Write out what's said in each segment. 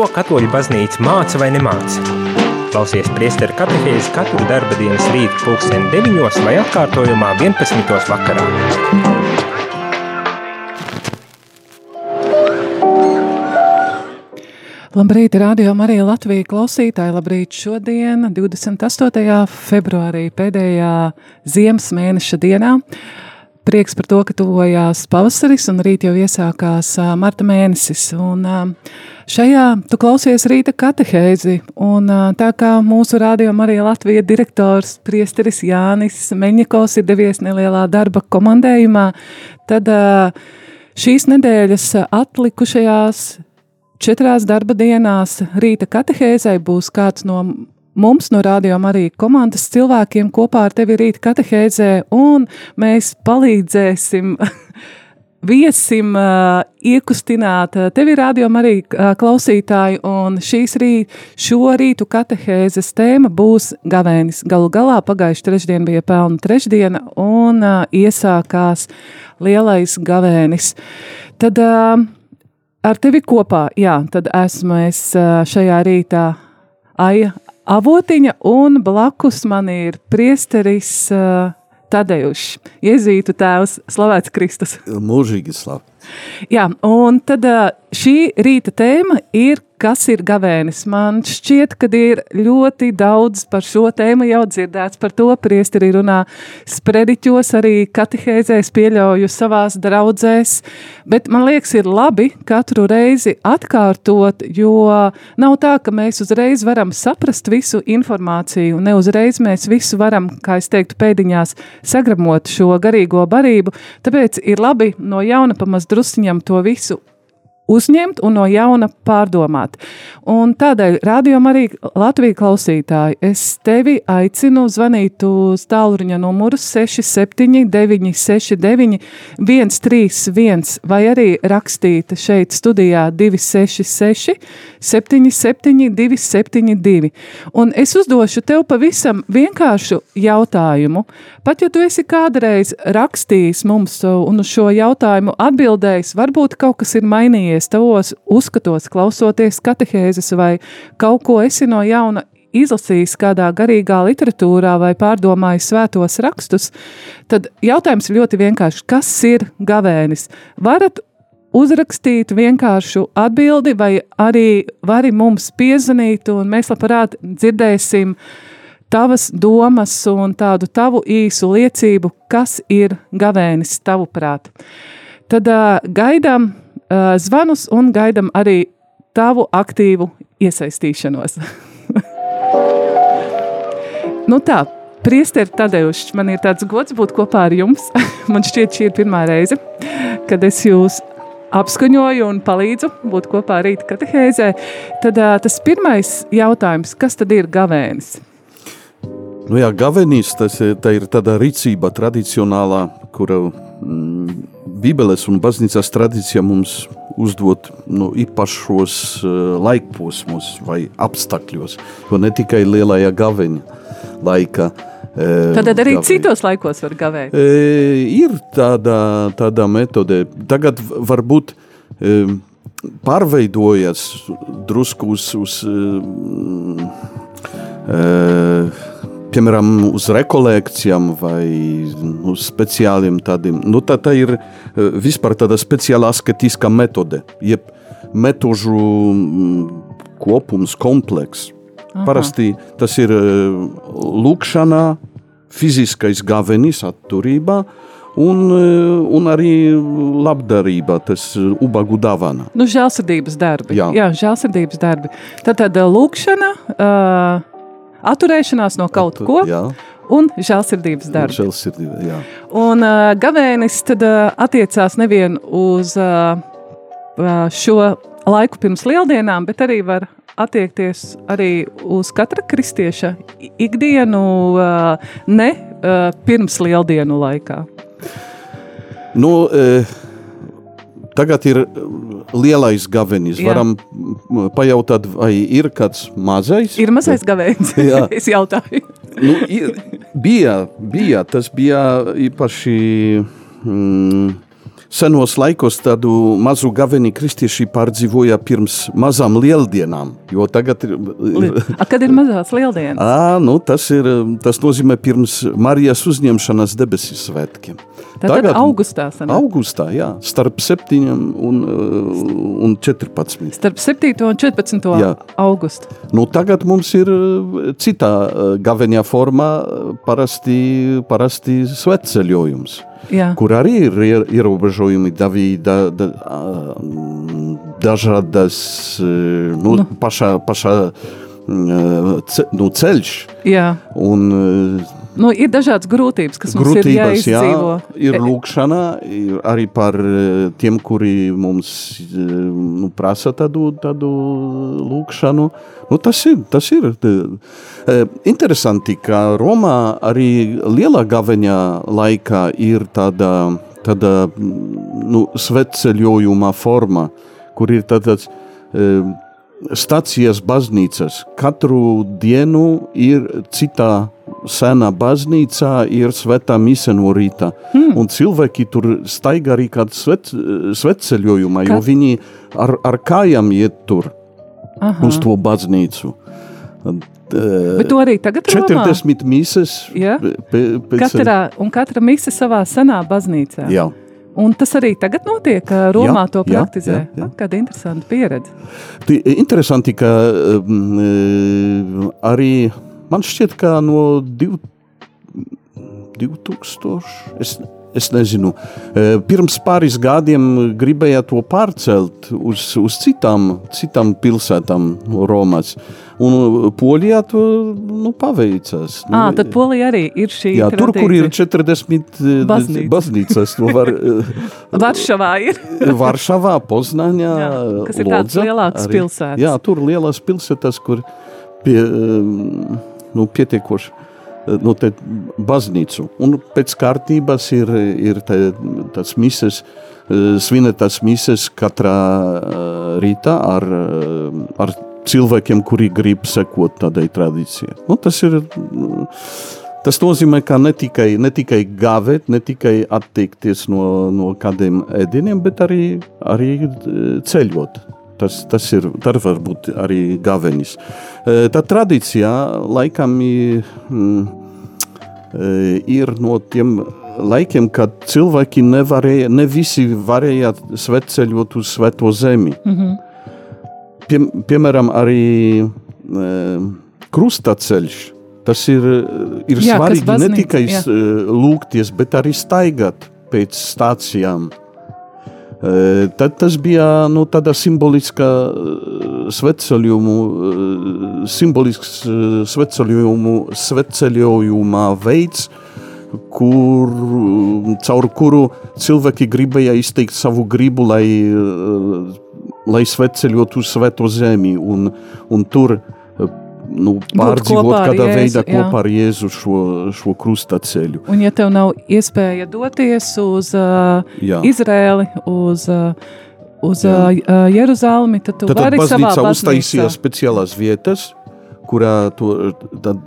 ko katoļu baznīca māca vai nemāca. Klausies priesteru katehēzi katru darba dienas rītu pulksteni 9 vai atkārtojumā 11. vakarā. Labrīt, radio Marija Latvija klausītāji. Labrīt šodien, 28. februārī, pēdējā ziemas mēneša dienā. Prieks par to, ka tuvojās pavasaris un rīt jau iesākās marta mēnesis. Un šajā tu klausies rīta katehēzi. Un tā kā mūsu radio Marija Latvija direktors priesteris Jānis Meņikovs ir devies nelielā darba komandējumā, tad šīs nedēļas atlikušajās četrās darba dienās rīta katehēzai būs kāds no mums, no rādījuma arī komandas cilvēkiem kopā ar tevi rīta katehēzē, un mēs palīdzēsim viesim uh, iekustināt tevi rādījuma arī uh, klausītāji, un šīs rīt, šo rītu katehēzes tēma būs gavēnis. Galu galā pagājuši trešdien bija pelna trešdiena, un uh, iesākās lielais gavēnis. Tad uh, ar tevi kopā, jā, tad esmu es uh, šajā rītā Aija avotiņa, un blakus man ir priesteris uh, Tadeušs, Jēzītu tēvs, slavēts Kristus. Mūžīgi slavu. Jā, un tad šī rīta tēma ir kas ir gavēnis. Man šķiet, ka ir ļoti daudz par šo tēmu jau dzirdēts, par to priesteri runā sprediķos, arī katehēzēs pieļauju savās draudzēs, bet man liekas ir labi katru reizi atkārtot, jo nav tā, ka mēs uzreiz varam saprast visu informāciju, ne uzreiz mēs visu varam, kā es teiktu, pēdiņās sagramot šo garīgo barību, tāpēc ir labi no jauna pamaz drusciņam to visu uzņemt un no jauna pārdomāt. Un tādēļ, rādījumā arī Latvijas klausītāji, es tevi aicinu zvanīt uz tālruņa numuru 679, 69, 131, vai arī rakstīt šeit studijā 266, 77, 272. Un es uzdošu tev pavisam vienkāršu jautājumu. Pat ja tu esi kādreiz rakstījis mums un uz šo jautājumu atbildējis, varbūt kaut kas ir mainījies mainījies tavos uzskatos, klausoties katehēzes, vai kaut ko esi no jauna izlasījis kādā garīgā literatūrā vai pārdomājis svētos rakstus, tad jautājums ir ļoti vienkāršs. Kas ir gavēnis? Varat uzrakstīt vienkāršu atbildi, vai arī vari mums piezvanīt, un mēs labprāt dzirdēsim tavas domas un tādu tavu īsu liecību, kas ir gavēnis tavuprāt. Tad uh, gaidām uh, zvanus un gaidam arī tavu aktīvu iesaistīšanos. nu tā, priesteri Tadeušs, man ir tāds gods būt kopā ar jums. man šķiet šī ir pirmā reize, kad es jūs apskaņoju un palīdzu būt kopā rīta katehēzē. Tad uh, tas pirmais jautājums, kas tad ir gavēnis? Nu jā, gavenīs, tas ir, tā ir tāda rīcība tradicionālā, kura mm, Bībeles un baznīcas tradīcija mums uzdot nu, īpašos uh, laikposmos vai apstākļos, jo ne tikai lielajā gaveņa laika. Uh, Tad arī gavēja. citos laikos var gavēt. Uh, ir tāda, tāda metode. Tagad varbūt uh, pārveidojas drusku uz, uz uh, uh, piemēram, uz rekolekcijām vai uz speciāliem tādiem. Nu, tā, tā ir eh, vispār tāda speciāla asketiskā metode, jeb metožu kopums, komplekss. Parasti tas ir eh, lūkšanā, fiziskais gavenis, atturībā. Un, eh, un arī labdarība, tas ubagu dāvana. Nu, žēlsirdības darbi. Jā, Jā žēlsirdības darbi. Tad, tad lūkšana, uh, atturēšanās no kaut ko. Jā. Un žēlsirdības darbs. Žēlsirdība, jā. Un uh, gavēnis tad uh, attiecās nevien uz uh, šo laiku pirms lieldienām, bet arī var attiekties arī uz katra kristieša ikdienu, uh, ne uh, pirms lieldienu laikā. Nu, uh, Tagad ir lielais gavenis. Jā. Varam pajautāt, vai ir kāds mazais? Ir mazais gavenis. es jautāju. nu, ir, bija, bija, tas bija īpaši mm, senos laikos tādu mazu gaveni kristieši pārdzīvoja pirms mazām lieldienām, jo tagad ir... A, kad ir mazās lieldienas? Ā, nu, tas, ir, tas nozīmē pirms Marijas uzņemšanas debesis svētkiem. Tātad tagad augustā sanāk? Augustā, jā, starp 7 un, un 14. Starp 7 un 14 jā. augustu. Nu, tagad mums ir citā gavenjā formā parasti, parasti svetceļojums. Jā. kur arī ir ierobežojumi, davī, da, da, dažādas nu, nu. pašā, pašā ce, nu, ceļš. Jā. Un, nu, ir dažādas grūtības, kas mums grūtības, ir jāizdzīvo. Jā, ir lūkšana, ir arī par tiem, kuri mums nu, prasa tādu, tādu lūkšanu. Nu, tas ir, tas ir interesanti, ka Romā arī lielā gaveņa laikā ir tāda, tāda nu, svetceļojuma forma, kur ir tāds stācijas baznīcas. Katru dienu ir citā senā baznīcā, ir svētā mise no rīta. Hmm. Un cilvēki tur staigā arī kādā svet, svetceļojumā, jo viņi ar, ar kājām iet tur Aha. uz to baznīcu. Bet to arī tagad ir 40 mises. Ja? Katrā, un katra mise savā senā baznīcā. Jā. Un tas arī tagad notiek, Romā jā, to praktizē. Jā, jā, jā. Kāda interesanta pieredze. Interesanti, ka um, arī man šķiet, ka no div, 2000. Es, Es nezinu, pirms pāris gadiem gribēja to pārcelt uz, uz citām, citām pilsētām Romas. Un Polijā to nu, paveicās. Nu, à, tad Polija arī ir šī jā, tur, kur ir 40 Baznīca. baznīcas. Var, Varšavā ir. Varšavā, Poznaņā, jā, kas ir tāds lielāks arī, pilsētas. Jā, tur lielās pilsētas, kur pie, nu, pietiekoši no nu, baznīcu. Un pēc kārtības ir, ir tā, tas mises, eh, svinētas mises katrā eh, rītā ar, eh, ar cilvēkiem, kuri grib sekot tādai tradīcijai. Nu, tas ir. Tas nozīmē, ka ne tikai, ne tikai gāvēt, ne tikai atteikties no, no kādiem ēdieniem, bet arī, arī ceļot. Tas, tas ir tas var būt arī gavenis. Tā tradīcijā laikam ir. Mm, Eh, ir no tiem laikiem, kad cilvēki nevarēja, ne visi varēja svetceļot uz Svēto zemi. Mm -hmm. Pie, piemēram, arī e, krustaceļš. Tas ir, ir jā, svarīgi baznīca, ne tikai jā. lūgties, bet arī staigāt pēc stācijām. E, tad tas bija nu, tāda simboliska sveceļojumu, simbolisks sveceļojumu, sveceļojuma veids, kur, caur kuru cilvēki gribēja izteikt savu gribu, lai, lai sveceļotu Svēto zemi. Un, un tur nu, pārdzīvot kādā Jēzu, veidā jā. kopā ar Jēzu šo, šo krustaceļu. Un ja tev nav iespēja doties uz uh, Izrēli, uz uh, uz uh, Jeruzalemi, tad tu tad, vari tad savā baznīcā uztaisīja speciālās vietas, kurā to, tad,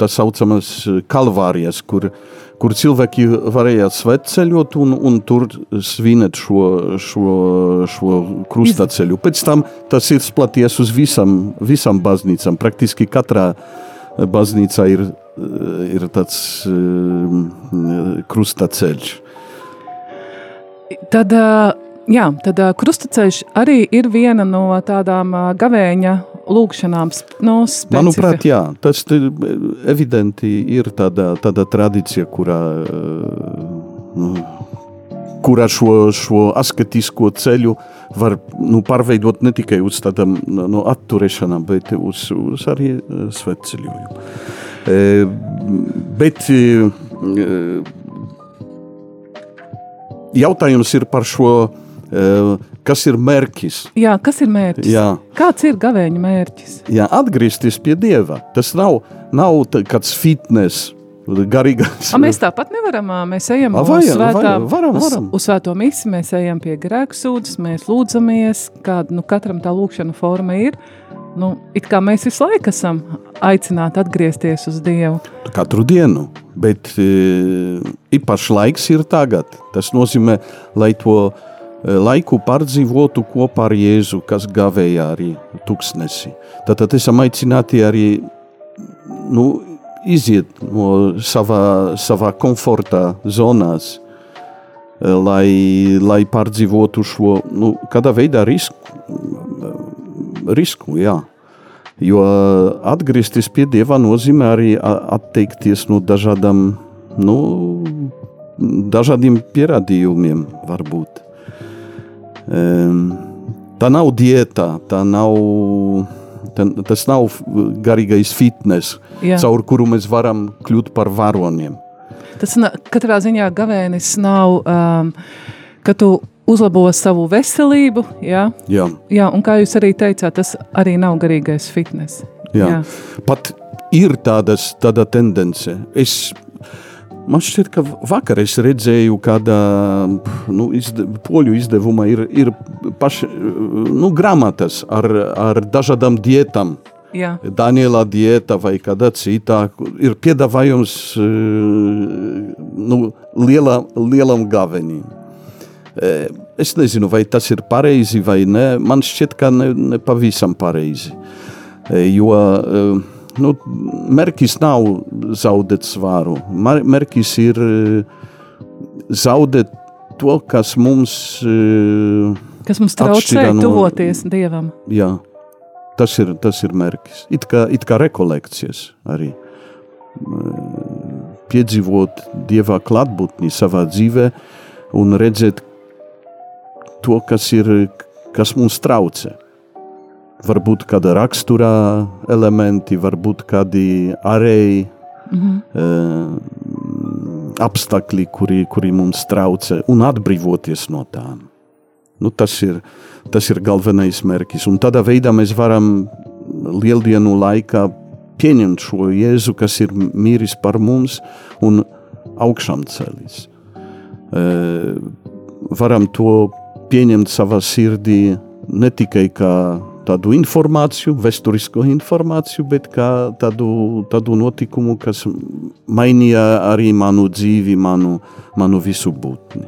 tā saucamas kalvārijas, kur, kur cilvēki varēja svetceļot un, un tur svinēt šo, šo, šo krustaceļu. Pēc tam tas ir splaties uz visam, visam baznīcam. Praktiski katrā baznīcā ir, ir tāds um, krustaceļš. Tad Jā, tad krustaceļš arī ir viena no tādām gavēņa lūkšanām. No specifika. Manuprāt, jā, tas evidenti ir tāda, tāda tradīcija, kurā, uh, kurā šo, šo asketisko ceļu var nu, pārveidot ne tikai uz tādām no atturēšanām, bet uz, uz arī svetceļojumu. E, bet e, jautājums ir par šo kas ir mērķis. Jā, kas ir mērķis? Jā. Kāds ir gavēņa mērķis? Jā, atgriezties pie Dieva. Tas nav, nav kāds fitness. Garīgais. A, mēs tāpat nevaram. Mēs ejam A, vajag, uz, svētā, vajag, varam, varam. Uz, svēto misiju, mēs ejam pie grēku sūdzes, mēs lūdzamies, kāda nu, katram tā lūkšana forma ir. nu, it kā mēs visu laiku esam aicināti atgriezties uz Dievu. Katru dienu, bet e, īpašs laiks ir tagad. Tas nozīmē, lai to e, laiku pārdzīvotu kopā ar Jēzu, kas gavēja arī tuksnesi. Tad, tad esam aicināti arī nu, iziet no savā, savā komforta zonās, e, lai, lai pārdzīvotu šo nu, kādā veidā risku. risku jā. Jo atgriezties pie Dieva nozīmē arī atteikties no dažādām, nu, dažādiem pierādījumiem, varbūt. Tā nav diēta, tā nav, tas nav garīgais fitness, Jā. caur kuru mēs varam kļūt par varoniem. Tas katrā ziņā gavēnis nav, um, ka tu uzlabo savu veselību. Jā, jā. jā un kā jūs arī teicāt, tas arī nav garīgais fitness. Jā. Jā. Pat ir tādas, tāda tendence. Es, man šķiet, ka vakar es redzēju, kāda nu, izde, poļu izdevuma ir, ir paši, nu, grāmatas ar, ar dažādām dietām. Jā. Daniela diēta vai kāda citā ir piedāvājums nu, liela, lielam gavenim. Es nezinu, vai tas ir pareizi vai nē. Man šķiet, ka ne, ne pavisam pareizi. Jo nu, mērķis nav zaudēt svāru. Mērķis ir zaudēt to, kas mums, kas mums traucē no, tuvoties Dievam. Jā, tas ir, tas ir mērķis. It kā, it kā rekolekcijas arī. Piedzīvot Dieva klātbūtni savā dzīvē un redzēt, to, kas, ir, kas mums traucē. Varbūt kāda raksturā elementi, varbūt kādi ārēji mm -hmm. uh, apstākļi, kuri, kuri mums traucē, un atbrīvoties no tām. Nu, tas, ir, tas ir galvenais mērķis. Un tādā veidā mēs varam lieldienu laikā pieņemt šo Jēzu, kas ir mīris par mums un augšām celis. Uh, varam to pieņemt savā sirdī ne tikai kā tādu informāciju, vēsturisko informāciju, bet kā tādu, tādu notikumu, kas mainīja arī manu dzīvi, manu, manu visu būtni.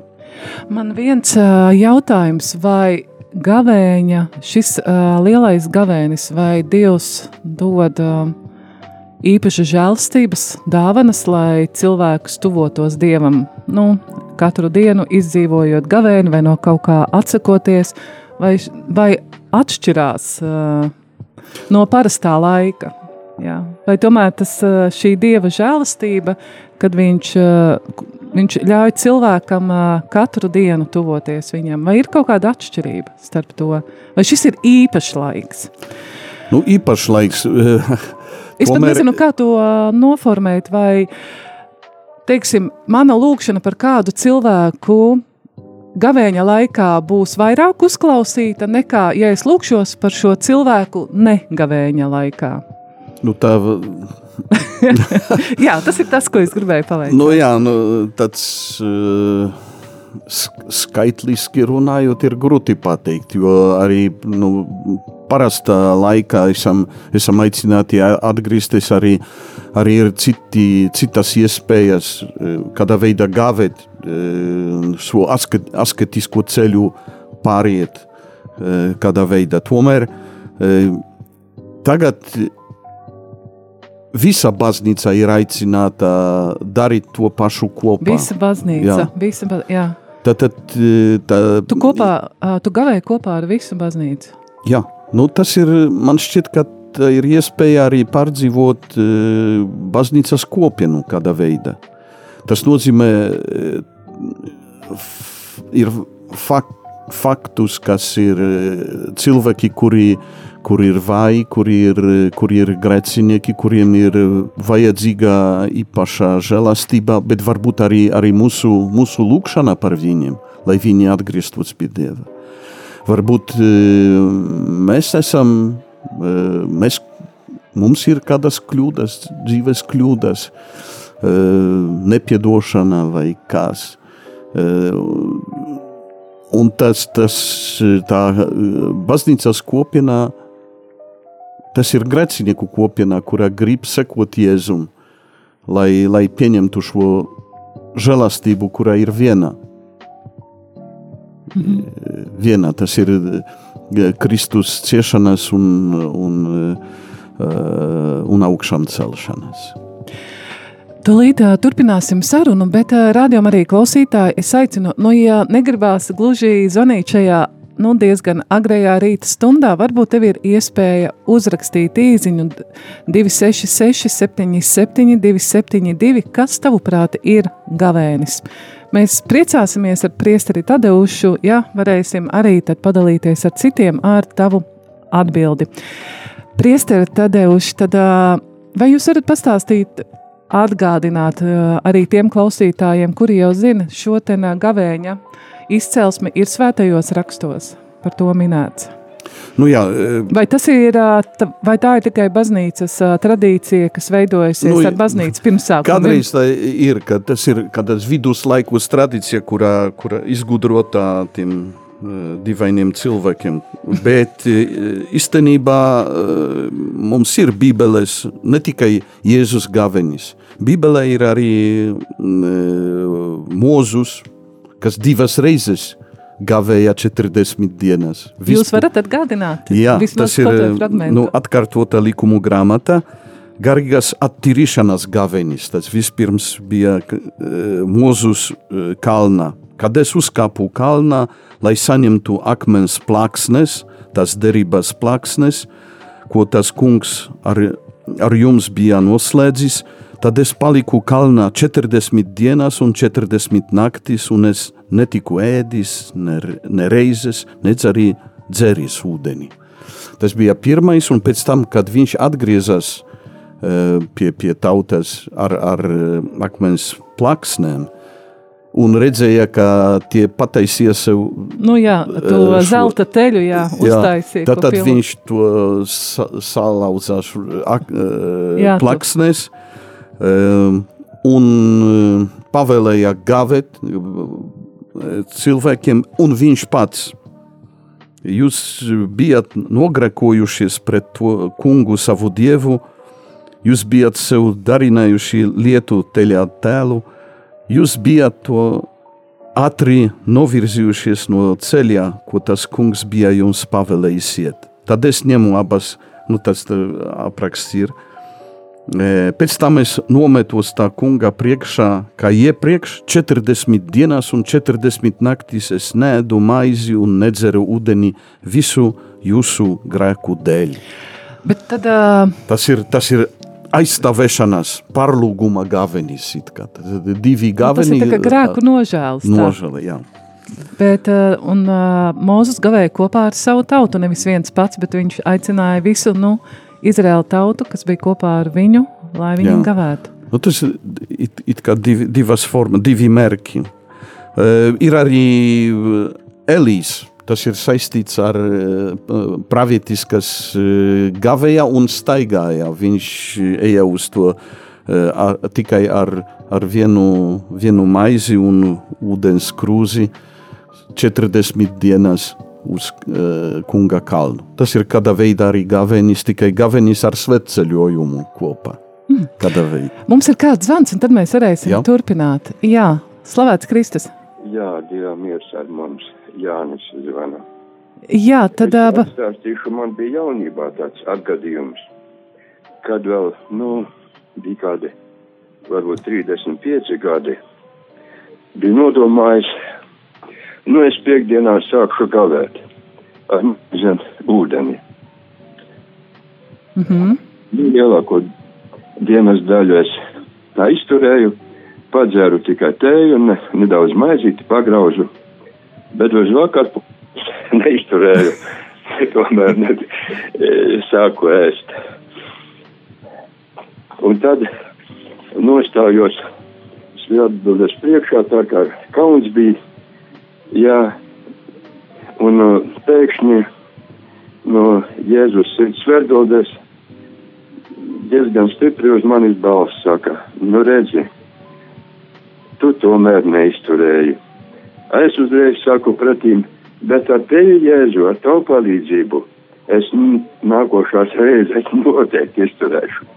Man viens jautājums, vai gavēņa, šis lielais gavēnis, vai Dievs dod īpaši žēlstības dāvanas, lai cilvēkus tuvotos Dievam? Nu, katru dienu izdzīvojot gavēni vai no kaut kā atsakoties, vai, vai atšķirās uh, no parastā laika. Jā. Vai tomēr tas, šī dieva žēlastība, kad viņš, viņš ļauj cilvēkam katru dienu tuvoties viņam, vai ir kaut kāda atšķirība starp to? Vai šis ir īpašs laiks? Nu, īpašs laiks. es pat nezinu, kā to noformēt, vai teiksim, mana lūkšana par kādu cilvēku gavēņa laikā būs vairāk uzklausīta nekā, ja es lūkšos par šo cilvēku negavēņa laikā. Nu, tā... jā, tas ir tas, ko es gribēju paveikt. Nu, jā, nu, tāds uh, skaitliski runājot, ir grūti pateikt, jo arī nu, parastā laikā esam, esam aicināti atgriezties arī, arī ir citi, citas iespējas, e, kādā veidā gāvēt e, šo asket, asketisko ceļu pāriet e, kādā veidā. Tomēr tagad visa baznīca ir aicināta darīt to pašu kopā. Visa baznīca, jā. Visa ba jā. Tad, tad, tā, tu kopā, tu gavēji kopā ar visu baznīcu? Jā. Nu, tas ir, man šķiet, ka ir iespēja arī pārdzīvot uh, baznīcas kopienu kādā veidā. Tas nozīmē, uh, ir fak, faktus, kas ir cilvēki, kuri, kuri ir vai, kuri ir, kuri ir grēcinieki, kuriem ir vajadzīga īpaša žēlastība, bet varbūt arī, arī mūsu, mūsu lūkšana par viņiem, lai viņi atgrieztos pie Dieva. Varbūt e, mēs esam, e, mēs, mums ir kādas kļūdas, dzīves kļūdas, e, nepiedošana vai kas. Un tas, tas tā baznīcas kopienā tas ir grecinieku kopienā, kurā grib sekot Jēzum, lai, lai pieņemtu šo žēlastību, kurā ir viena. Mhm. Viena tas ir Kristus ciešanas un, un, un augšām celšanas. Tūlīt uh, turpināsim sarunu, bet rādījumā arī klausītāji es aicinu, nu, ja negribās gluži zvanīt šajā nu, diezgan agrajā rīta stundā, varbūt tev ir iespēja uzrakstīt īziņu 266, 77, 272, kas tavuprāt ir gavēnis. Mēs priecāsimies ar priesteri Tadeušu, ja varēsim arī padalīties ar citiem ar tavu atbildi. Priesteri Tadeuši, tad vai jūs varat pastāstīt, atgādināt arī tiem klausītājiem, kuri jau zina šo te gavēņa izcelsme ir svētajos rakstos par to minēts. Nu jā, vai, ir, vai tā ir tikai baznīcas tradīcija, kas veidojusies nu, ar baznīcu pirmsākumu? Kādreiz tā ir, ka tas ir kādas viduslaikos tradīcija, kurā, kurā izgudrotā tiem dīvainiem cilvēkiem. Bet īstenībā mums ir Bībeles ne tikai Jēzus gavenis. Bībelē ir arī Mūzus, kas divas reizes gavēja 40 dienas. Vispār. Jūs varat atgādināt? Jā, tas ir nu, atkārtota likumu grāmata. Garīgās attīrīšanas gavenis. Tas vispirms bija uh, Mozus uh, kalnā. Kad es uzkāpu kalnā, lai saņemtu akmens plāksnes, tas derības plāksnes, ko tas kungs ar, ar jums bija noslēdzis, Tad es paliku kalnā 40 dienas un 40 naktis, un es netiku ēdis, ne, ne reizes, nec arī dzeris ūdeni. Tas bija pirmais, un pēc tam, kad viņš atgriezās uh, pie, pie tautas ar, ar akmens plaksnēm, un redzēja, ka tie pataisīja sev nu jā, to šo, zelta teļu, jā, uztaisīja. Tad, tad viņš to sa, salauzās ak, jā, plaksnēs. Tu un ehm, pavēlēja gavēt ehm, cilvēkiem, un viņš pats. Jūs bijat nogrekojušies pret to kungu, savu dievu, jūs bijat sev darinājuši lietu teļā tēlu, jūs bijat to ātri novirzījušies no ceļa, ko tas kungs bija jums pavēlējis iet. Tad es ņemu abas, nu tas apraksts ir, Pēc tam es nometos tā kunga priekšā, kā iepriekš, 40 dienās un 40 naktīs es nēdu maizi un nedzeru ūdeni visu jūsu grēku dēļ. Bet tad, uh... tas, ir, tas ir aizstāvēšanās, pārlūguma gavenis. Divi gaveni. Nu, tas ir grēku nožēlas. Nožēla, jā. Bet, un uh, Mozus gavēja kopā ar savu tautu, nevis viens pats, bet viņš aicināja visu, nu, uh, Izraēla tautu, kas bija kopā ar viņu, lai viņu gavētu. Nu, tas ir it, it kā divi, divas formas, divi mērķi. Uh, ir arī Elīs. Tas ir saistīts ar uh, pravietis, kas uh, gavēja un staigāja. Viņš eja uz to uh, ar, tikai ar, ar vienu, vienu maizi un ūdens krūzi 40 dienas uz uh, kunga kalnu. Tas ir kāda veida arī gavenis, tikai gavenis ar svetceļojumu kopā. Mm. Mums ir kāds zvans, un tad mēs varēsim Jā. turpināt. Jā, slavēts Kristus. Jā, Dievam miers ar mums. Jānis zvana. Jā, tad... Es pastāstīšu, man bija jaunībā tāds atgadījums, kad vēl, nu, bija kādi, varbūt 35 gadi, bija nodomājis Nu, es piekdienā sākšu gavēt ar zem ūdeni. Mm -hmm. lielāko dienas daļu es aizturēju, padzēru tikai tēju un ne, nedaudz maizīti pagraužu, bet uz vakaru neizturēju, tomēr ne, e, sāku ēst. Un tad nostājos atbildes priekšā, tā kā kauns bija Jā, un uh, pēkšņi no Jēzus sirds verdoties diezgan stipri uz manis balss saka, nu redzi, tu tomēr neizturēji. Es uzreiz saku pretīm, bet ar tevi Jēzu, ar tavu palīdzību, es nākošās reizes noteikti izturēšu.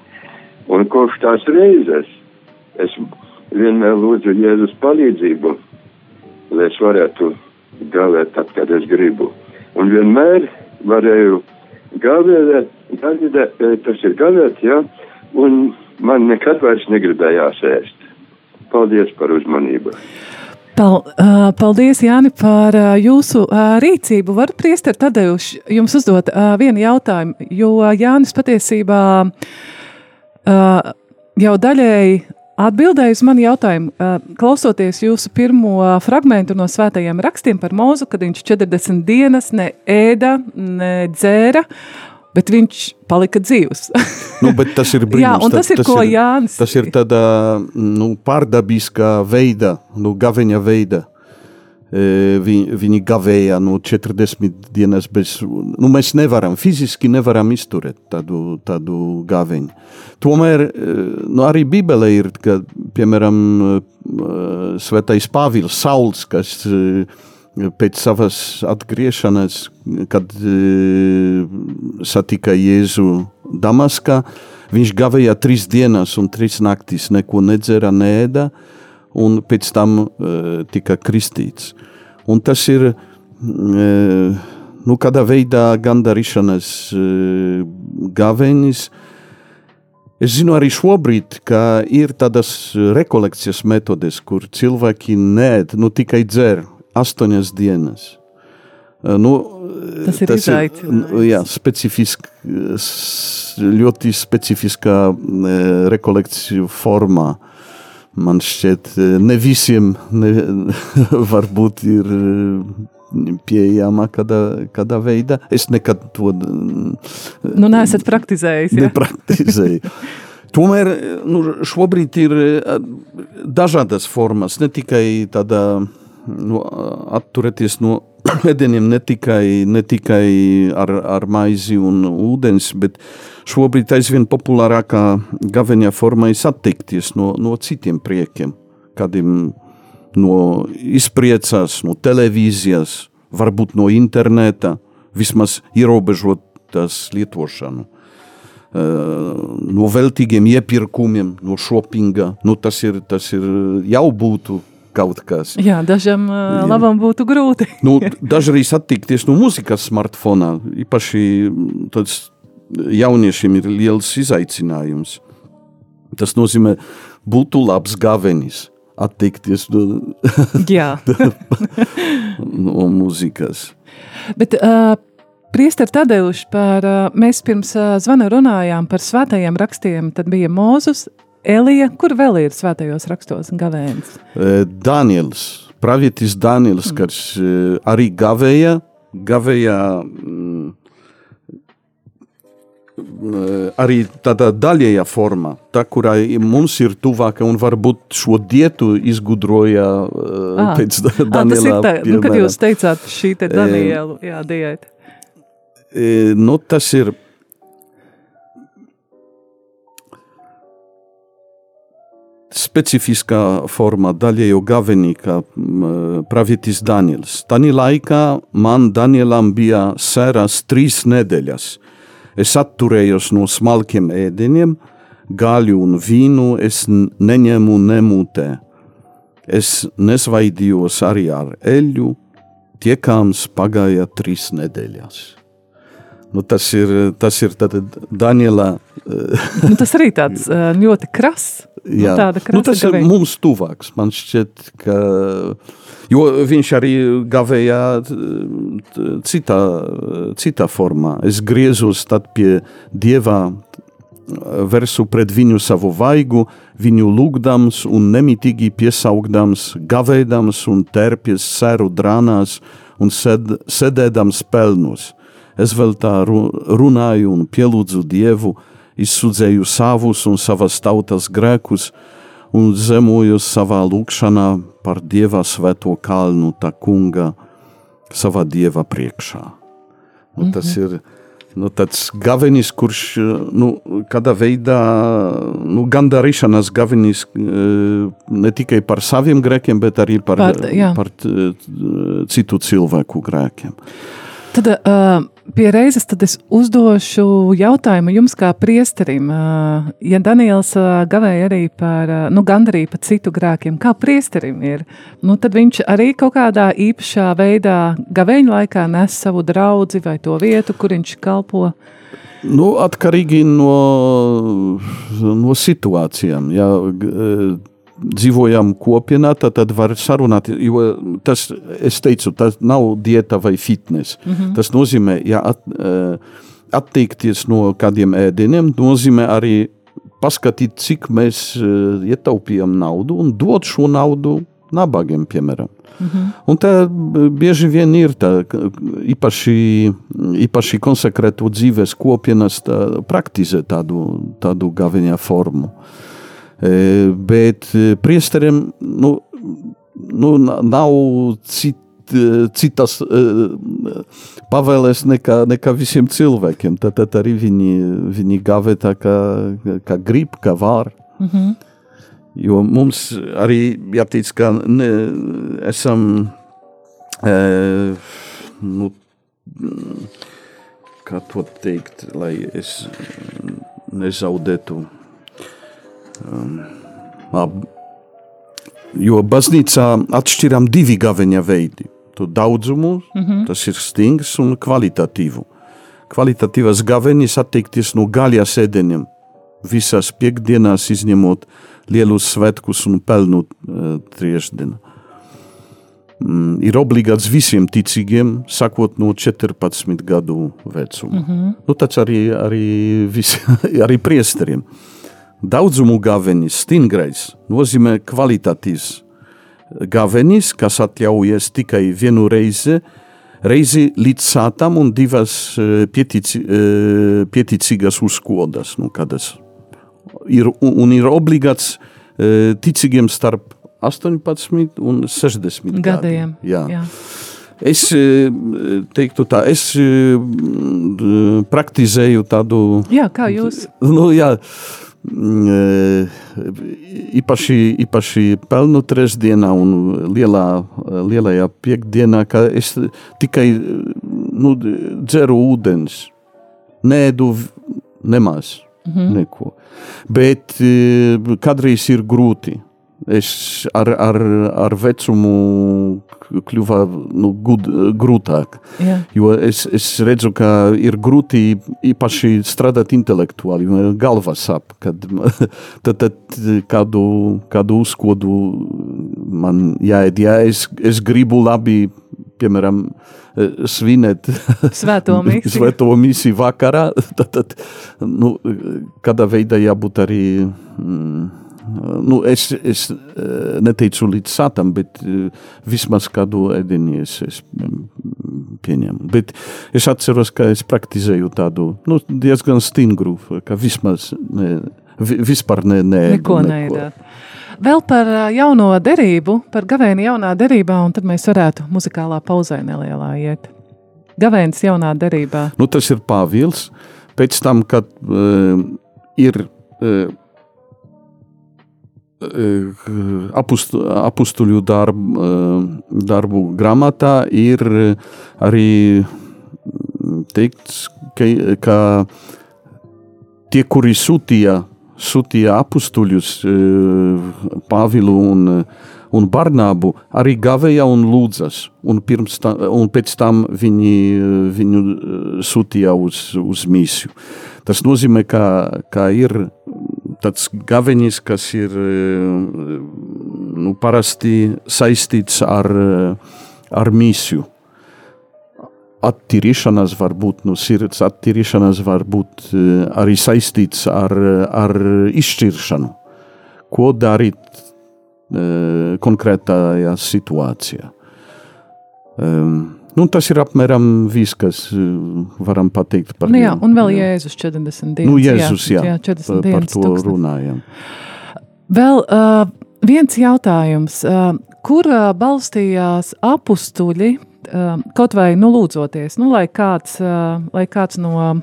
Un kopš tās reizes es vienmēr lūdzu Jēzus palīdzību, lai es varētu gavēt tad, kad es gribu. Un vienmēr varēju gavēt, gavēt, tas ir gavēt, jā, ja, un man nekad vairs negribējās ēst. Paldies par uzmanību! Paldies, Jāni, par jūsu rīcību. Varu priester Tadeuši jums uzdot vienu jautājumu, jo Jānis patiesībā jau daļēji atbildēju uz manu jautājumu. Klausoties jūsu pirmo fragmentu no svētajiem rakstiem par mūzu, kad viņš 40 dienas ne ēda, ne dzēra, bet viņš palika dzīvs. nu, tas ir brīnums. Jā, un tas, tas ir, tas ko ir, Jānis. Tas ir tādā nu, pārdabiskā veida, nu, gaveņa veida. Viņi, viņi gavēja no 40 dienas bez. Nu, mēs nevaram, fiziski nevaram izturēt tādu, tādu gaveņu. Tomēr nu, arī Bībelē ir, ka, piemēram, Svētais Pāvils Sauls, kas pēc savas atgriešanās, kad satika Jēzu Damaskā, viņš gavēja trīs dienas un trīs naktis, neko nedzēra, neēda. Ne un pēc tam uh, tika kristīts. Un tas ir uh, nu, kādā veidā gandarīšanas uh, gavenis. Es zinu arī šobrīd, ka ir tādas rekolekcijas metodes, kur cilvēki nēd, nu tikai dzer astoņas dienas. Nu, tas ir tas. Ir, jā, specifisk, ļoti specifiskā rekolekciju formā man šķiet, ne visiem ne, varbūt ir pieejama kādā, kādā veidā. Es nekad to nu, neesat praktizējis. Ja? Nepraktizēju. Tomēr nu, šobrīd ir dažādas formas, ne tikai tāda nu, atturēties no ēdieniem ne tikai, ne tikai ar, ar maizi un ūdens, bet šobrīd aizvien populārākā gaveņa forma ir atteikties no, no citiem priekiem, kādiem no izpriecās, no televīzijas, varbūt no interneta, vismaz ierobežot tās lietošanu. No veltīgiem iepirkumiem, no shoppinga, nu tas, ir, tas ir jau būtu kaut kas. Jā, dažam uh, labam būtu grūti. nu, daži arī satikties no mūzikas smartfonā. Īpaši tāds jauniešiem ir liels izaicinājums. Tas nozīmē, būtu labs gavenis, atteikties no, no mūzikas. Bet, uh, Priester Tadeuši, par, uh, mēs pirms uh, zvana runājām par svētajiem rakstiem, tad bija Mūzus, Elija, kur vēl ir svētajos rakstos gavēnis? Daniels, pravietis Daniels, mm. kas arī gavēja, gavēja arī tādā daļējā formā, tā, kurā mums ir tuvāka un varbūt šo dietu izgudroja ah. pēc Daniela. Ah, tā, nu, kad jūs teicāt šī te Daniela, jā, diēta. Nu, tas ir specifiskā formā daļējo gavenī, kā pravietis Daniels. Tanī laikā man Danielam bija sēras trīs nedēļas. Es atturējos no smalkiem ēdieniem, gaļu un vīnu es neņemu nemūtē. Es nesvaidījos arī ar eļu, tiekāms pagāja trīs nedēļas. Nu, tas ir, tas ir Daniela. nu, tas arī tāds ļoti krass. Jā, nu, nu, tas gavēja. ir mums tuvāks. Man šķiet, ka jo viņš arī gavēja citā, citā formā. Es griezos pie dieva, versu pret viņu savu vaigu, viņu lūgdams un nemitīgi piesaugdams, gavēdams un terpies sēru drānās un sed, sēdēdams pelnos. Es vēl tā runāju un pielūdzu Dievu, izsudzēju savus un savas tautas grēkus un zemoju savā lūkšanā par Dieva svēto kalnu tā kunga savā Dieva priekšā. Nu, mm -hmm. Tas ir nu, tāds gavenis, kurš nu, kādā veidā nu, gandarīšanas gavenis ne tikai par saviem grēkiem, bet arī par, par, jā. par citu cilvēku grēkiem. Tad uh, pie reizes tad es uzdošu jautājumu jums kā priesterim. Uh, ja Daniels uh, gavēja arī par, uh, nu, gandarīja par citu grēkiem, kā priesterim ir, nu, tad viņš arī kaut kādā īpašā veidā gavēņa laikā nes savu draudzi vai to vietu, kur viņš kalpo. Nu, atkarīgi no, no situācijām. Ja, dzīvojam kopienā, tad, tad var sarunāt. Jo tas, es teicu, tas nav dieta vai fitness. Mm -hmm. Tas nozīmē, ja at, eh, atteikties no kādiem ēdieniem, nozīmē arī paskatīt, cik mēs eh, ietaupījam naudu un dot šo naudu nabagiem, piemēram. Mm -hmm. Un tā b- bieži vien ir tā, īpaši, īpaši konsekrētu dzīves kopienas tā, praktizē tādu, tādu gaviņā formu. E, Bet e, priesteriem nu, nu, na- nav cit, e, citas e, pavēles nekā, nekā visiem cilvēkiem. Tad, tad arī viņi, viņi gavē tā, kā, kā grib, kā var. Mm -hmm. Jo mums arī jāteic, ka ne, esam e, nu, kā to teikt, lai es nezaudētu. Um, jo baznīcā atšķiram divi gaveņa veidi. To daudzumu, mm -hmm. tas ir stingrs un kvalitatīvu. Kvalitatīvas gaveņas atteikties no gaļas ēdieniem visās piekdienās, izņemot lielus svētkus un pelnu uh, trešdienu. Mm, ir obligāts visiem ticīgiem, sakot no 14 gadu vecuma. Mm -hmm. nu, tas arī, arī, visi, arī priesteriem. Daudzumu gavenis, stingrais, nozīmē kvalitatīvs gavenis, kas atļaujas tikai vienu reizi, reizi līdz sātam un divas eh, pietici, eh, pieticīgas uzkodas, nu, kādas ir, un, ir obligāts eh, ticīgiem starp 18 un 60 gadiem. Jā. Jā. Es teiktu tā, es praktizēju tādu Jā, kā jūs? Nu, jā, e, īpaši, īpaši pelnu trešdienā un lielā, lielajā piekdienā, ka es tikai nu, dzeru ūdens, nēdu nemaz mm -hmm. neko. Bet kādreiz ir grūti. Es ar, ar, ar vecumu kļuva nu, gud, grūtāk. Jā. Jo es, es redzu, ka ir grūti īpaši strādāt intelektuāli, jo galva sāp. Kad, tad, tad kādu, kādu uzkodu man jāiet, ja es, es gribu labi, piemēram, svinēt Svēto misiju. svēto misiju vakarā, tad, tad nu, kādā veidā jābūt arī. Mm, Nu, es, es eh, neteicu līdz sātam, bet eh, vismaz kādu ēdienu es, es mm, pieņemu. Bet es atceros, ka es praktizēju tādu nu, diezgan stingru, ka vismaz ne, vi, vispār ne, ne, Neko neēdāt. Vēl par ā, jauno derību, par gavēni jaunā derībā, un tad mēs varētu muzikālā pauzē nelielā iet. Gavēns jaunā derībā. Nu, tas ir Pāvils. Pēc tam, kad uh, ir uh, apustu, apustuļu darbu, uh, darbu grāmatā, ir arī teikts, ka, ka tie, kuri sūtīja, sūtīja apustuļus, uh, Pāvilu un un Barnābu arī gavēja un lūdzas, un, ta, un pēc tam viņi viņu sūtīja uz, uz misiju. Tas nozīmē, ka, ka ir tāds gavenis, kas ir eh, nu, parasti saistīts ar, eh, ar misiju. Attīrīšanās var būt, nu, sirds attīrīšanās var būt arī saistīts ar, ar izšķiršanu. Ko darīt konkrētajā situācijā. Um, nu, tas ir apmēram viss, kas varam pateikt par Nu, jā, un vēl Jēzus 40 dienas. Nu, Jēzus, jā, jā 40 par, par dienas. to tūkstnes. runājam. Vēl uh, viens jautājums. Uh, kur uh, balstījās apstuļi, uh, kaut vai nu, lūdzoties, nu, lai, kāds, uh, lai kāds no,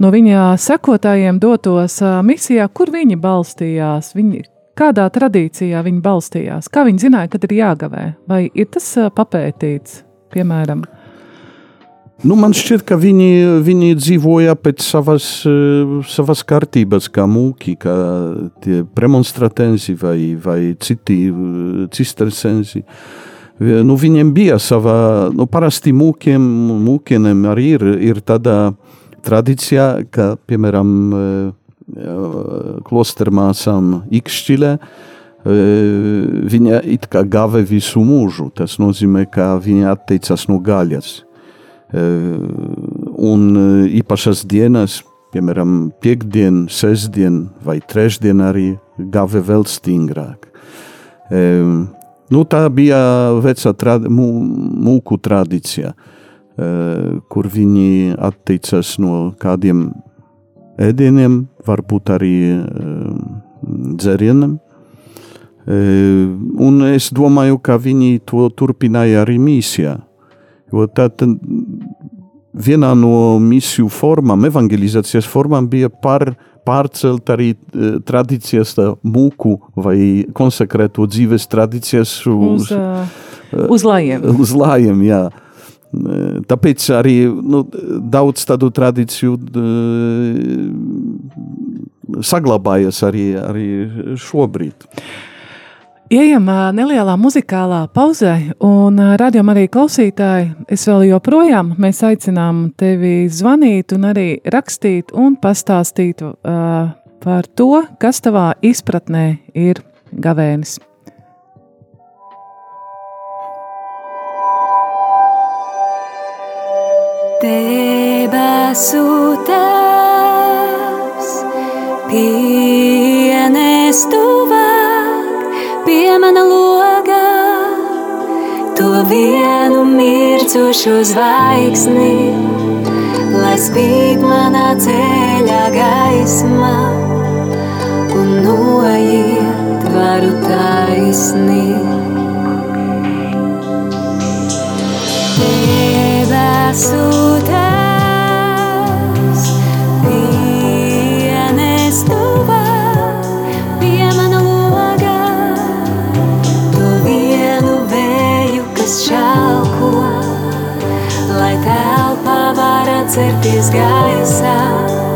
no viņa sekotājiem dotos uh, misijā, kur viņi balstījās? Viņi, kādā tradīcijā viņi balstījās? Kā viņi zināja, kad ir jāgavē? Vai ir tas uh, papētīts, piemēram? Nu, man šķiet, ka viņi, viņi dzīvoja pēc savas, savas kārtības, kā mūki, kā premonstratensi vai, vai citi cistersensi. Nu, viņiem bija sava, nu, parasti mūkiem, mūkieniem arī ir, ir tāda tradīcija, ka, piemēram, klostermāsām Ikšķilē, viņa it kā gāve visu mūžu. Tas nozīmē, ka viņa atteicās no gaļas. Un īpašas dienas, piemēram, piekdien, sestdien vai trešdien arī gāve vēl stingrāk. Nu, tā bija vecā trad mūku tradīcija, kur viņi atteicās no kādiem ēdieniem, varbūt arī dzērieniem. Un es domāju, ka viņi to turpināja arī misijā. Tad vienā no misiju formām, evangelizācijas formām bija par, pārcelt arī tradīcijas, mūku vai konsekrēto dzīves tradīcijas uz, uz, uh, uz lājiem. Uz lājiem, jā. Tāpēc arī nu, daudz tādu tradīciju saglabājas arī, arī šobrīd. Ejam nelielā muzikālā pauzē, un radījumā arī klausītāji, es vēl joprojām mēs aicinām tevi zvanīt un arī rakstīt un pastāstīt uh, par to, kas tavā izpratnē ir gavēnis. Debesu tēvs, pienestu vārdu pie mana logā, to vienu mircošo zvaigzni, lai spīd manā ceļā gaisma un noiet varu taisni. Debesu tēvs, var atcerties gaisā.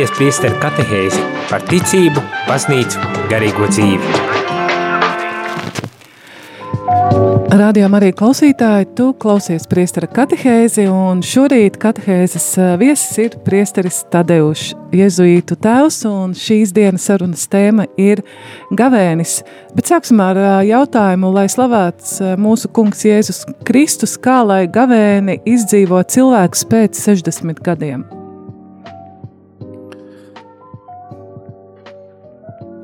Klausāties priesteru katehēzi par ticību, baznīcu, garīgo dzīvi. Rādījām arī klausītāji, tu klausies priestera katehēzi, un šorīt katehēzes viesis ir priesteris Tadeušs, jezuītu tēvs, un šīs dienas sarunas tēma ir gavēnis. Bet sāksim ar jautājumu, lai slavēts mūsu kungs Jēzus Kristus, kā lai gavēni izdzīvo cilvēks pēc 60 gadiem.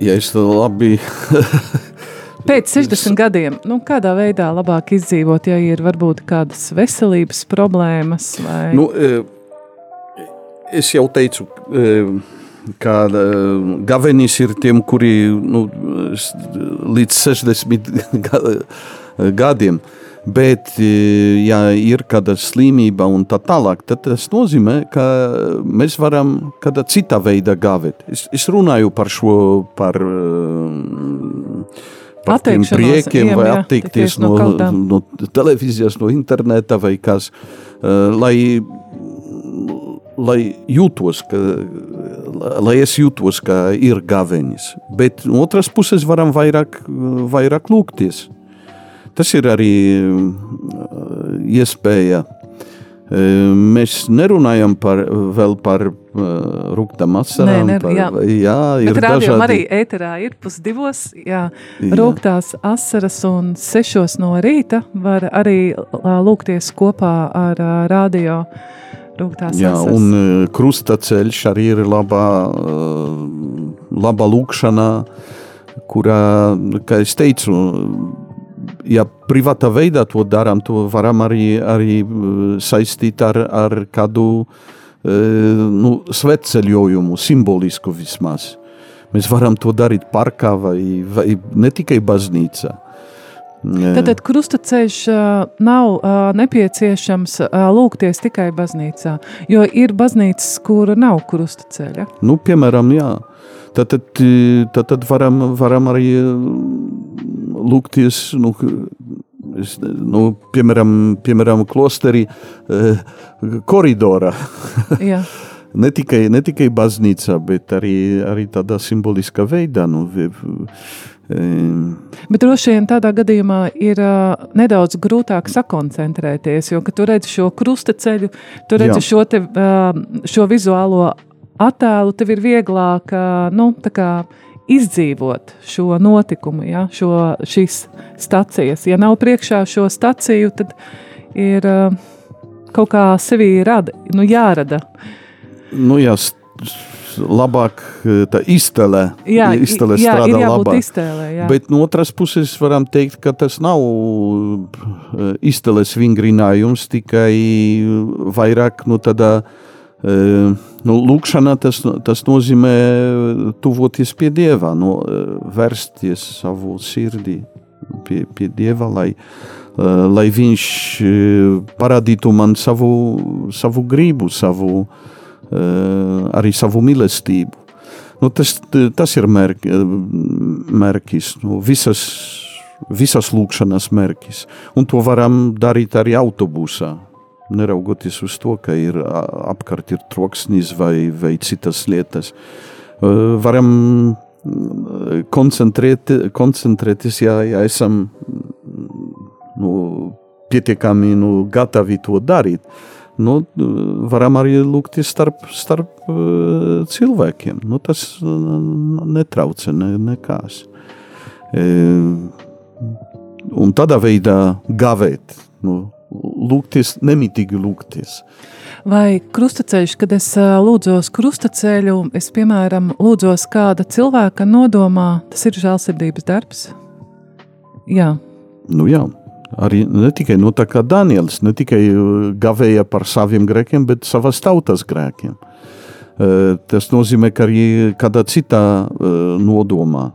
Ja es to labi. Pēc 60 gadiem, nu, kādā veidā labāk izdzīvot, ja ir varbūt kādas veselības problēmas? Vai... Nu, e, es jau teicu, e, ka e, gavenis ir tiem, kuri nu, līdz 60 gadiem. Bet, e, ja ir kāda slimība un tā tālāk, tad tas nozīmē, ka mēs varam kādā citā veidā gāvēt. Es, es runāju par šo, par, par tiem priekiem, iem, vai tikties no no, kā. no televīzijas, no interneta vai kas, eh, lai, lai jūtos, ka, lai es jūtos, ka ir gavenis. Bet no otras puses varam vairāk, vairāk lūgties. Tas ir arī uh, iespēja. Uh, Mēs nerunājam par, vēl par uh, rūkstošām asarām. Nē, ne- par, jā. jā, ir dažādi. arī ēterā ir pusdivos, jā, Jā. rūktās asaras un sešos no rīta var arī lūgties kopā ar ā, radio Jā, asaras. un uh, krustaceļš arī ir labā, uh, labā lūkšanā, kurā, kā es teicu, ja privātā veidā to darām, to varam arī, arī uh, saistīt ar, ar kādu uh, nu, svētceļojumu, simbolisku vismaz. Mēs varam to darīt parkā vai, vai ne tikai baznīcā. Tad, tad krustaceļš nav nepieciešams lūgties tikai baznīcā, jo ir baznīcas, kura nav krustaceļa. Nu, piemēram, jā. Tad, tad, tad, tad varam, varam arī lūgties, nu, es, nu, piemēram, piemēram klosterī eh, koridorā. Jā. ne, tikai, ne tikai baznīcā, bet arī, arī tādā simboliskā veidā. Nu, vi- Bet droši vien tādā gadījumā ir uh, nedaudz grūtāk sakoncentrēties, jo, tu redzi šo krustaceļu, tu redzi Jā. šo, te, uh, šo vizuālo attēlu, tev ir vieglāk uh, nu, izdzīvot šo notikumu, ja, šo, šīs stacijas. Ja nav priekšā šo staciju, tad ir uh, kaut kā sevī rada, nu, jārada. nu, jā, labāk eh, tā iztele, Jā, iztele jā strādā labāk. iztēlē. Jā. Bet no otras puses varam teikt, ka tas nav uh, izteles vingrinājums, tikai vairāk nu, tādā uh, nu, lūkšanā tas, tas nozīmē tuvoties pie Dieva, nu, uh, vērsties savu sirdī pie, pie Dieva, lai, lai viņš uh, parādītu man savu, savu gribu, savu, uh, arī savu mīlestību. Nu, tas, tas ir mērk, mērķis, nu, visas, visas lūkšanas mērķis. Un to varam darīt arī autobusā. Neraugoties uz to, ka ir apkārt ir troksnis vai, vai citas lietas. Varam koncentrēt, koncentrēties, ja, ja esam nu, pietiekami nu, gatavi to darīt. Nu, varam arī lūgties starp, starp cilvēkiem. Nu, tas netraucē ne, nekās. E, un tādā veidā gavēt, nu, lūgties, nemitīgi lūgties. Vai krustaceļš, kad es lūdzos krustaceļu, es, piemēram, lūdzos kāda cilvēka nodomā, tas ir žēlsirdības darbs? Jā, Nu, jā, arī ne tikai nu, tā kā Daniels, ne tikai gavēja par saviem grēkiem, bet savas tautas grēkiem. Tas nozīmē, ka arī kādā citā nodomā,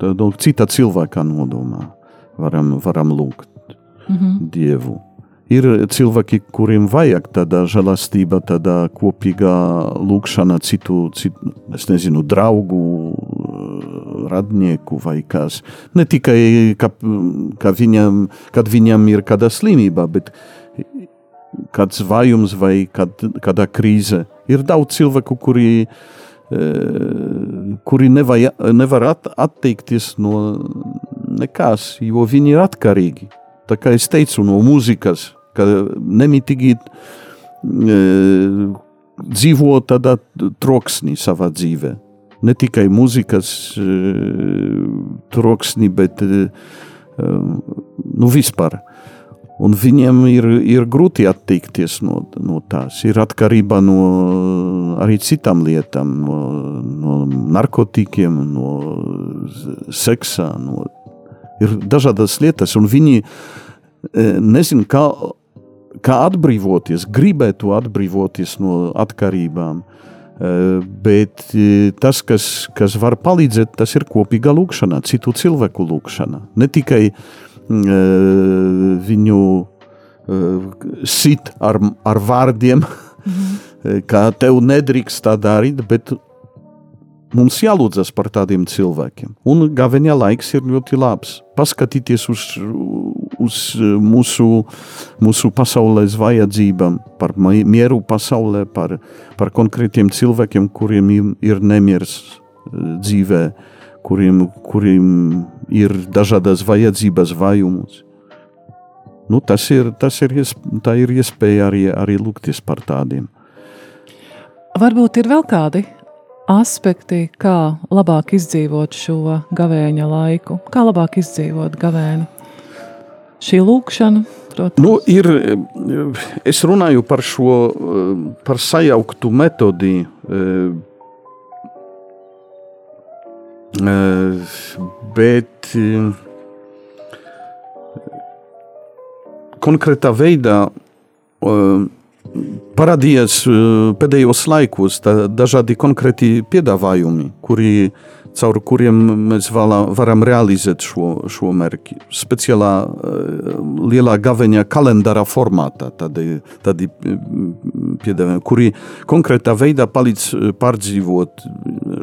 tā, nu, citā cilvēka nodomā varam, varam lūgt mhm. Dievu. Ir cilvēki, kuriem vajag tāda žēlastība, tāda kopīga lūkšana, citu, citu nezinu, draugu, radnieku vai kas. Ne tikai, ka, ka viņam, kad viņam ir kāda slimība, bet kāds vājums vai kād, kāda krīze. Ir daudz cilvēku, kuri, eh, kuri nevaj, nevar at, atteikties no nekas, jo viņi ir atkarīgi. Tā kā es teicu, no mūzikas, ka nemitīgi e, dzīvo tādā troksnī savā dzīvē. Ne tikai mūzikas e, troksnī, bet e, nu, vispār. Un viņiem ir, ir grūti atteikties no, no tās. Ir atkarība no arī citām lietām, no, no narkotikiem, no seksa. No, ir dažādas lietas, un viņi nezina, kā, kā atbrīvoties, gribētu atbrīvoties no atkarībām. E, Bet e, tas, kas, kas var palīdzēt, tas ir kopīga lūkšana, citu cilvēku lūkšana. Ne tikai uh, viņu sit ar, ar vārdiem, mm. ka tev nedrīkst tā darīt, bet mums jālūdzas par tādiem cilvēkiem. Un gaveņa laiks ir ļoti labs. Paskatīties uz, uz mūsu, mūsu pasaules vajadzībām, par mieru pasaulē, par, par konkrētiem cilvēkiem, kuriem ir nemieris dzīvē, kuriem, kuriem ir dažādas vajadzības, vajumus. Nu, tas ir, tas ir, tā ir iespēja arī, arī lūgties par tādiem. Varbūt ir vēl kādi aspekti, kā labāk izdzīvot šo gavēņa laiku, kā labāk izdzīvot gavēni. Šī lūkšana, protams. Nu, ir, es runāju par šo, par sajauktu metodi, bet konkrētā veidā parādījās pēdējos laikos dažādi konkrēti piedāvājumi, kuri, caur kuriem mēs vala, varam realizēt šo, šo mērķi. Speciālā lielā gaveņa kalendāra formātā, tādi, tādi piedāvājumi, kuri konkrētā veidā palīdz pārdzīvot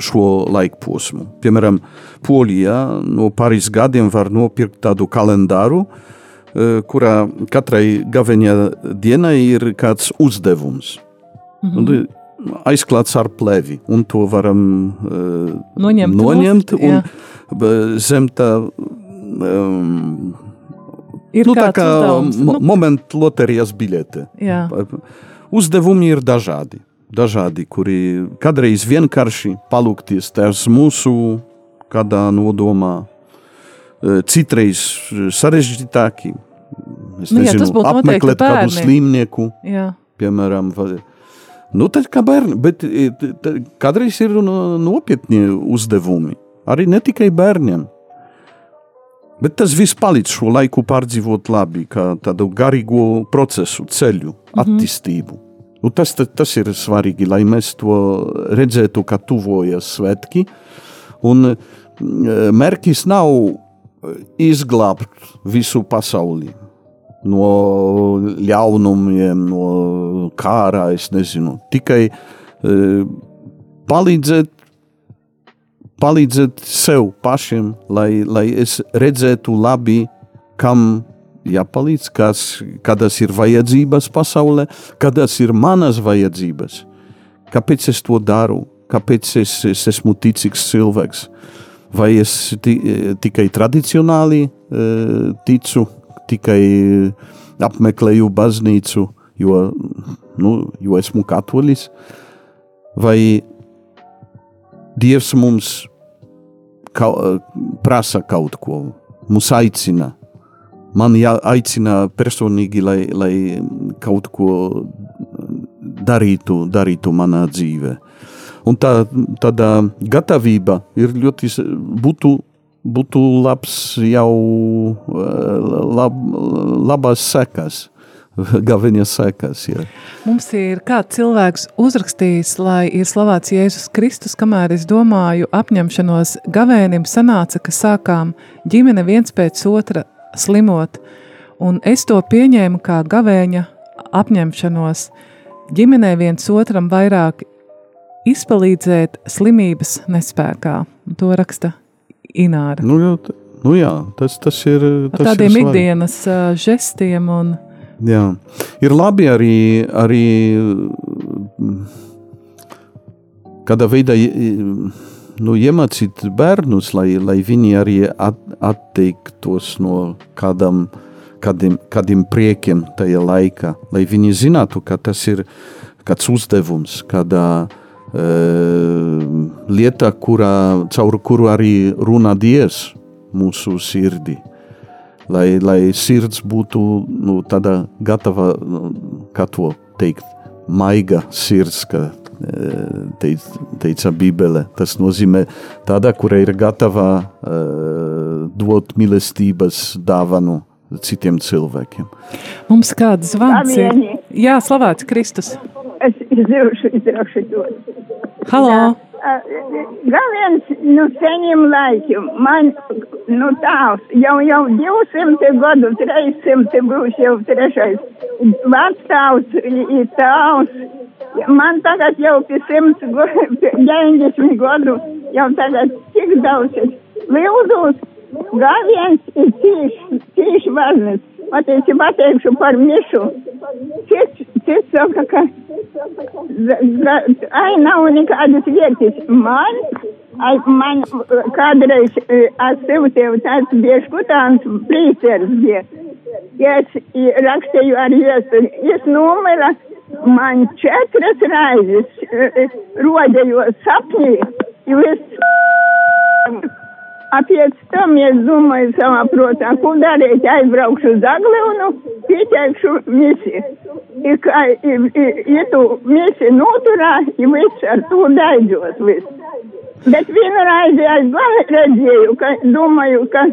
šo laiku posmu. Piemēram, Polijā no pāris gadiem var nopirkt tādu kalendāru, kurā katrai gaveņa dienai ir kāds uzdevums. Mhm. Un, aizklāts ar plevi, un to varam uh, noņemt, noņemt nost, un jā. zem tā. Um, ir nu, tā kā uzdevums, nu. momentu loterijas biļete. Jā. Uzdevumi ir dažādi. Dažādi, kuri kādreiz vienkārši palūkties tās mūsu kādā nodomā, citreiz sarežģītāki, Es nu, nezinu, jā, apmeklēt kādu slimnieku, jā. piemēram. Vai, nu, tad kā bērni, bet kādreiz ir nopietni uzdevumi. Arī ne tikai bērniem. Bet tas viss palīdz šo laiku pārdzīvot labi, kā tādu garīgo procesu, ceļu, mm -hmm. attīstību. Nu, tas, tas ir svarīgi, lai mēs to redzētu, kā tuvojas svētki. Un mērķis nav izglābt visu pasauli no ļaunumiem, no kārā, es nezinu. Tikai e, palīdzēt, palīdzēt sev pašam, lai, lai es redzētu labi, kam jāpalīdz, kas, kādas ir vajadzības pasaulē, kādas ir manas vajadzības. Kāpēc es to daru? Kāpēc es, es esmu ticīgs cilvēks? Vai es tikai tradicionāli e, ticu, tikai apmeklēju baznīcu, jo, nu, jo esmu katolis, vai Dievs mums ka, prasa kaut ko, mūs aicina. Man jāaicina personīgi, lai, lai kaut ko darītu, darītu manā dzīvē. Un tā, tāda gatavība ir ļoti, būtu būtu labs jau eh, lab, labas sekas. Gaviņa sekas. Ja. Mums ir kāds cilvēks uzrakstījis, lai ir slavēts Jēzus Kristus, kamēr es domāju apņemšanos gavēnim sanāca, ka sākām ģimene viens pēc otra slimot, un es to pieņēmu kā gavēņa apņemšanos. Ģimenē viens otram vairāk izpalīdzēt slimības nespējā. To raksta Ināra. Nu, jā, nu jā, tas, tas ir. Tas Ar tādiem ir ikdienas uh, žestiem. Un... Jā, ir labi arī, arī kādā veidā nu, iemācīt bērnus, lai, lai viņi arī at, atteiktos no kādam, kādiem, kādiem priekiem tajā laikā, lai viņi zinātu, ka tas ir kāds uzdevums, kādā uh, lieta, kurā, caur kuru arī runā Dievs mūsu sirdī. Lai, lai sirds būtu nu, tāda gatava, nu, kā to teikt, maiga sirds, kā teic, teica Bībele. Tas nozīmē tāda, kura ir gatava uh, dot mīlestības dāvanu citiem cilvēkiem. Mums kāds zvans ir? Jā, slavēts Kristus. Es izdevuši, izdevuši to. Halo! Jā, Gan viens, nu, seniem laikiem, man, nu, tāvs, jau, jau 200 gadu, 300 būs jau trešais, vecstāvs, ir tāvs, man tagad jau pie 100, 90 gadu, jau tagad cik daudz ir. Lūdzu, gan viens ir cīši, cīši varnes. Patiesībā pateikšu par mišu. Cits, cits saka, ka ai nav nekādas vietas. Man, ai, man kādreiz ar sevi tev tāds bieškutāns prīceris bija. Es rakstīju ar iesturi. Es numera man četras raizes rodējos sapnī. Jo es Pēc tam es domāju savā protā, ko darīt, aizbraukšu uz Aglionu, pieteikšu misi. I, kā, i, i, ja tu misi noturā, ja viss ar to beidzos viss. Bet vienu reizi es redzēju, ka domāju, ka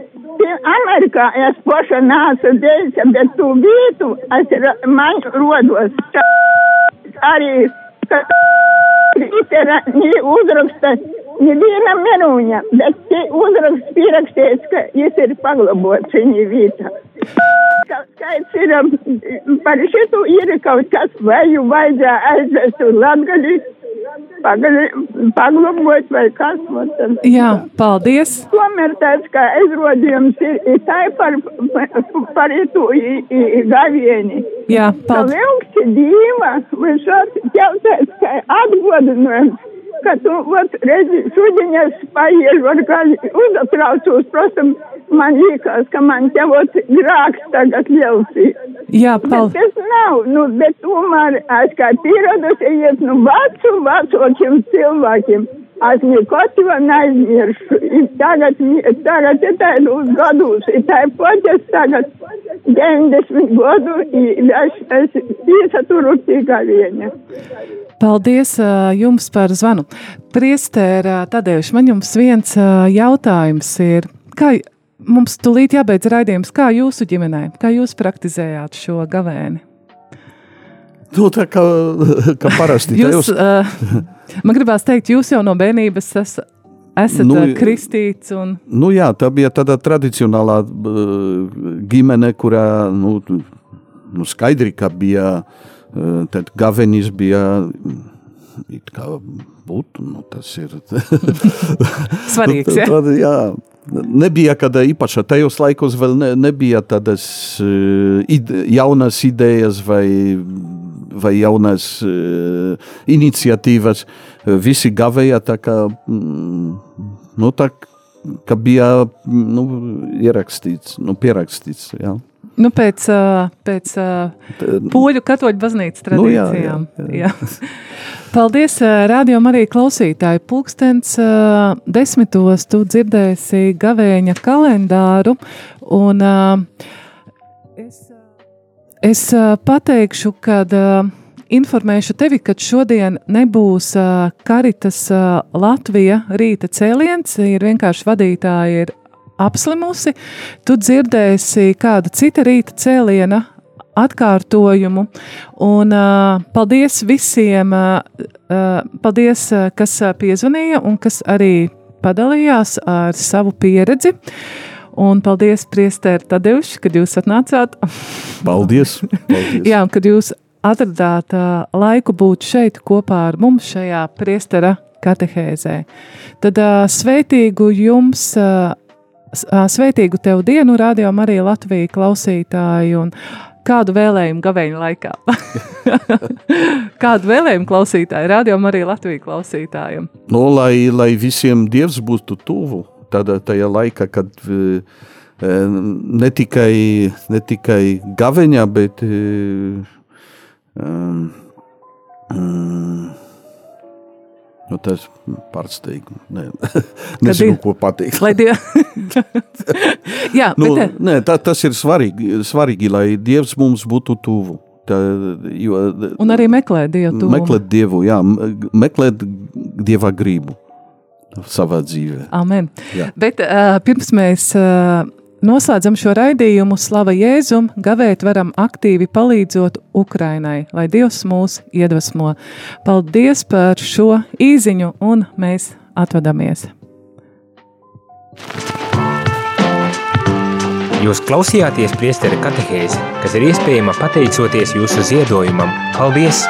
Amerikā es paša nācu dēļ, bet tu vietu, es man rodos arī, ka litera uzraksta neviena meruņa, bet uzraksts pierakstīts, ka viņš ir paglabots viņa vietā. Skaits ir par šitu ir kaut kas, vai jau vajadzēja aizvest uz Latgali, paglabot vai kas. Tad, Jā, paldies. Tomēr tāds, kā aizrodījums ir, ir tā par, par, itu gavieni. Jā, paldies. Ka lielks dīma, vai šāds jautājums, kā atgodinājums ka tu, vat, redzi, šodien es paiešu, ar kā uzatraucos, protams, man liekas, ka man te, vat, grāks tagad lielsī. Jā, paldies. Tas nav, nu, bet tomēr, es kā pieradusi iet, nu, vecu, vecokiem cilvēkiem. Es neko to neaizmiršu. Ir tagad, tagad ir tādos gados, ir tāpat es tagad 90 gadu, es, es iesaturu tikai viena. Paldies uh, jums par zvanu. Priestēra Tadeuši, man jums viens uh, jautājums ir, kā mums tulīt jābeidz raidījums, kā jūsu ģimenē, kā jūs praktizējāt šo gavēni? Nu, tā kā, kā parasti. jūs, uh, man gribās teikt, jūs jau no bērnības esat esat nu, kristīts. Un... Nu, jā, tā bija tāda tradicionālā uh, ģimene, kurā nu, nu, skaidri, ka bija uh, tad gavenis bija it kā būtu, nu, tas ir svarīgs. Ja? tad, jā, nebija kāda īpaša, tajos laikos vēl ne, nebija tādas uh, ide, jaunas idejas vai, vai jaunas uh, iniciatīvas. Visi gavēja tā kā, mm, nu, tā, ka bija nu, ierakstīts, nu, pierakstīts. Jā. Nu, pēc pēc poļu katoļu baznīcas tradīcijām. Nu, jā, jā, jā. Paldies, radio arī klausītāji. Pūkstens desmitos tu dzirdēsi gavēņa kalendāru. Un, es, es pateikšu, kad informēšu tevi, ka šodien nebūs Karitas Latvija rīta cēliens. Ir vienkārši vadītāji ir apslimusi, tu dzirdēsi kāda cita rīta cēliena atkārtojumu. Un, uh, paldies visiem, uh, uh, paldies, uh, kas uh, piezvanīja un kas arī padalījās ar savu pieredzi. Un paldies, Priester, Tadeuši, kad jūs atnācāt. Paldies! paldies. Jā, kad jūs atradāt uh, laiku būt šeit kopā ar mums šajā priestera katehēzē. Tad uh, sveitīgu jums uh, Sveitīgu tev dienu, Radio Marija Latvija klausītāji, un kādu vēlējumu gaveņu laikā? kādu vēlējumu klausītāju, Radio Marija Latvija klausītājiem? No, nu, lai, lai visiem Dievs būtu tuvu, tādā tajā laikā, kad ne tikai, ne tikai gaveņā, bet um, um, Nu, tas pārsteigts. Ne, nezinu, ko pateikt. die... Jā, nu, bet... nē, tā, tas ir svarīgi, svarīgi, lai Dievs mums būtu tuvu. Tā, jo, un arī meklēt dievu. Tuvumu. Meklēt dievu, jā, meklēt dieva gribu savā dzīvē. Amen. Jā. Bet uh, pirms mēs uh, noslēdzam šo raidījumu Slava Jēzum, gavēt varam aktīvi palīdzot Ukrainai, lai Dievs mūs iedvesmo. Paldies par šo īziņu un mēs atvadamies! Jūs klausījāties priesteri katehēzi, kas ir iespējama pateicoties jūsu ziedojumam. Paldies!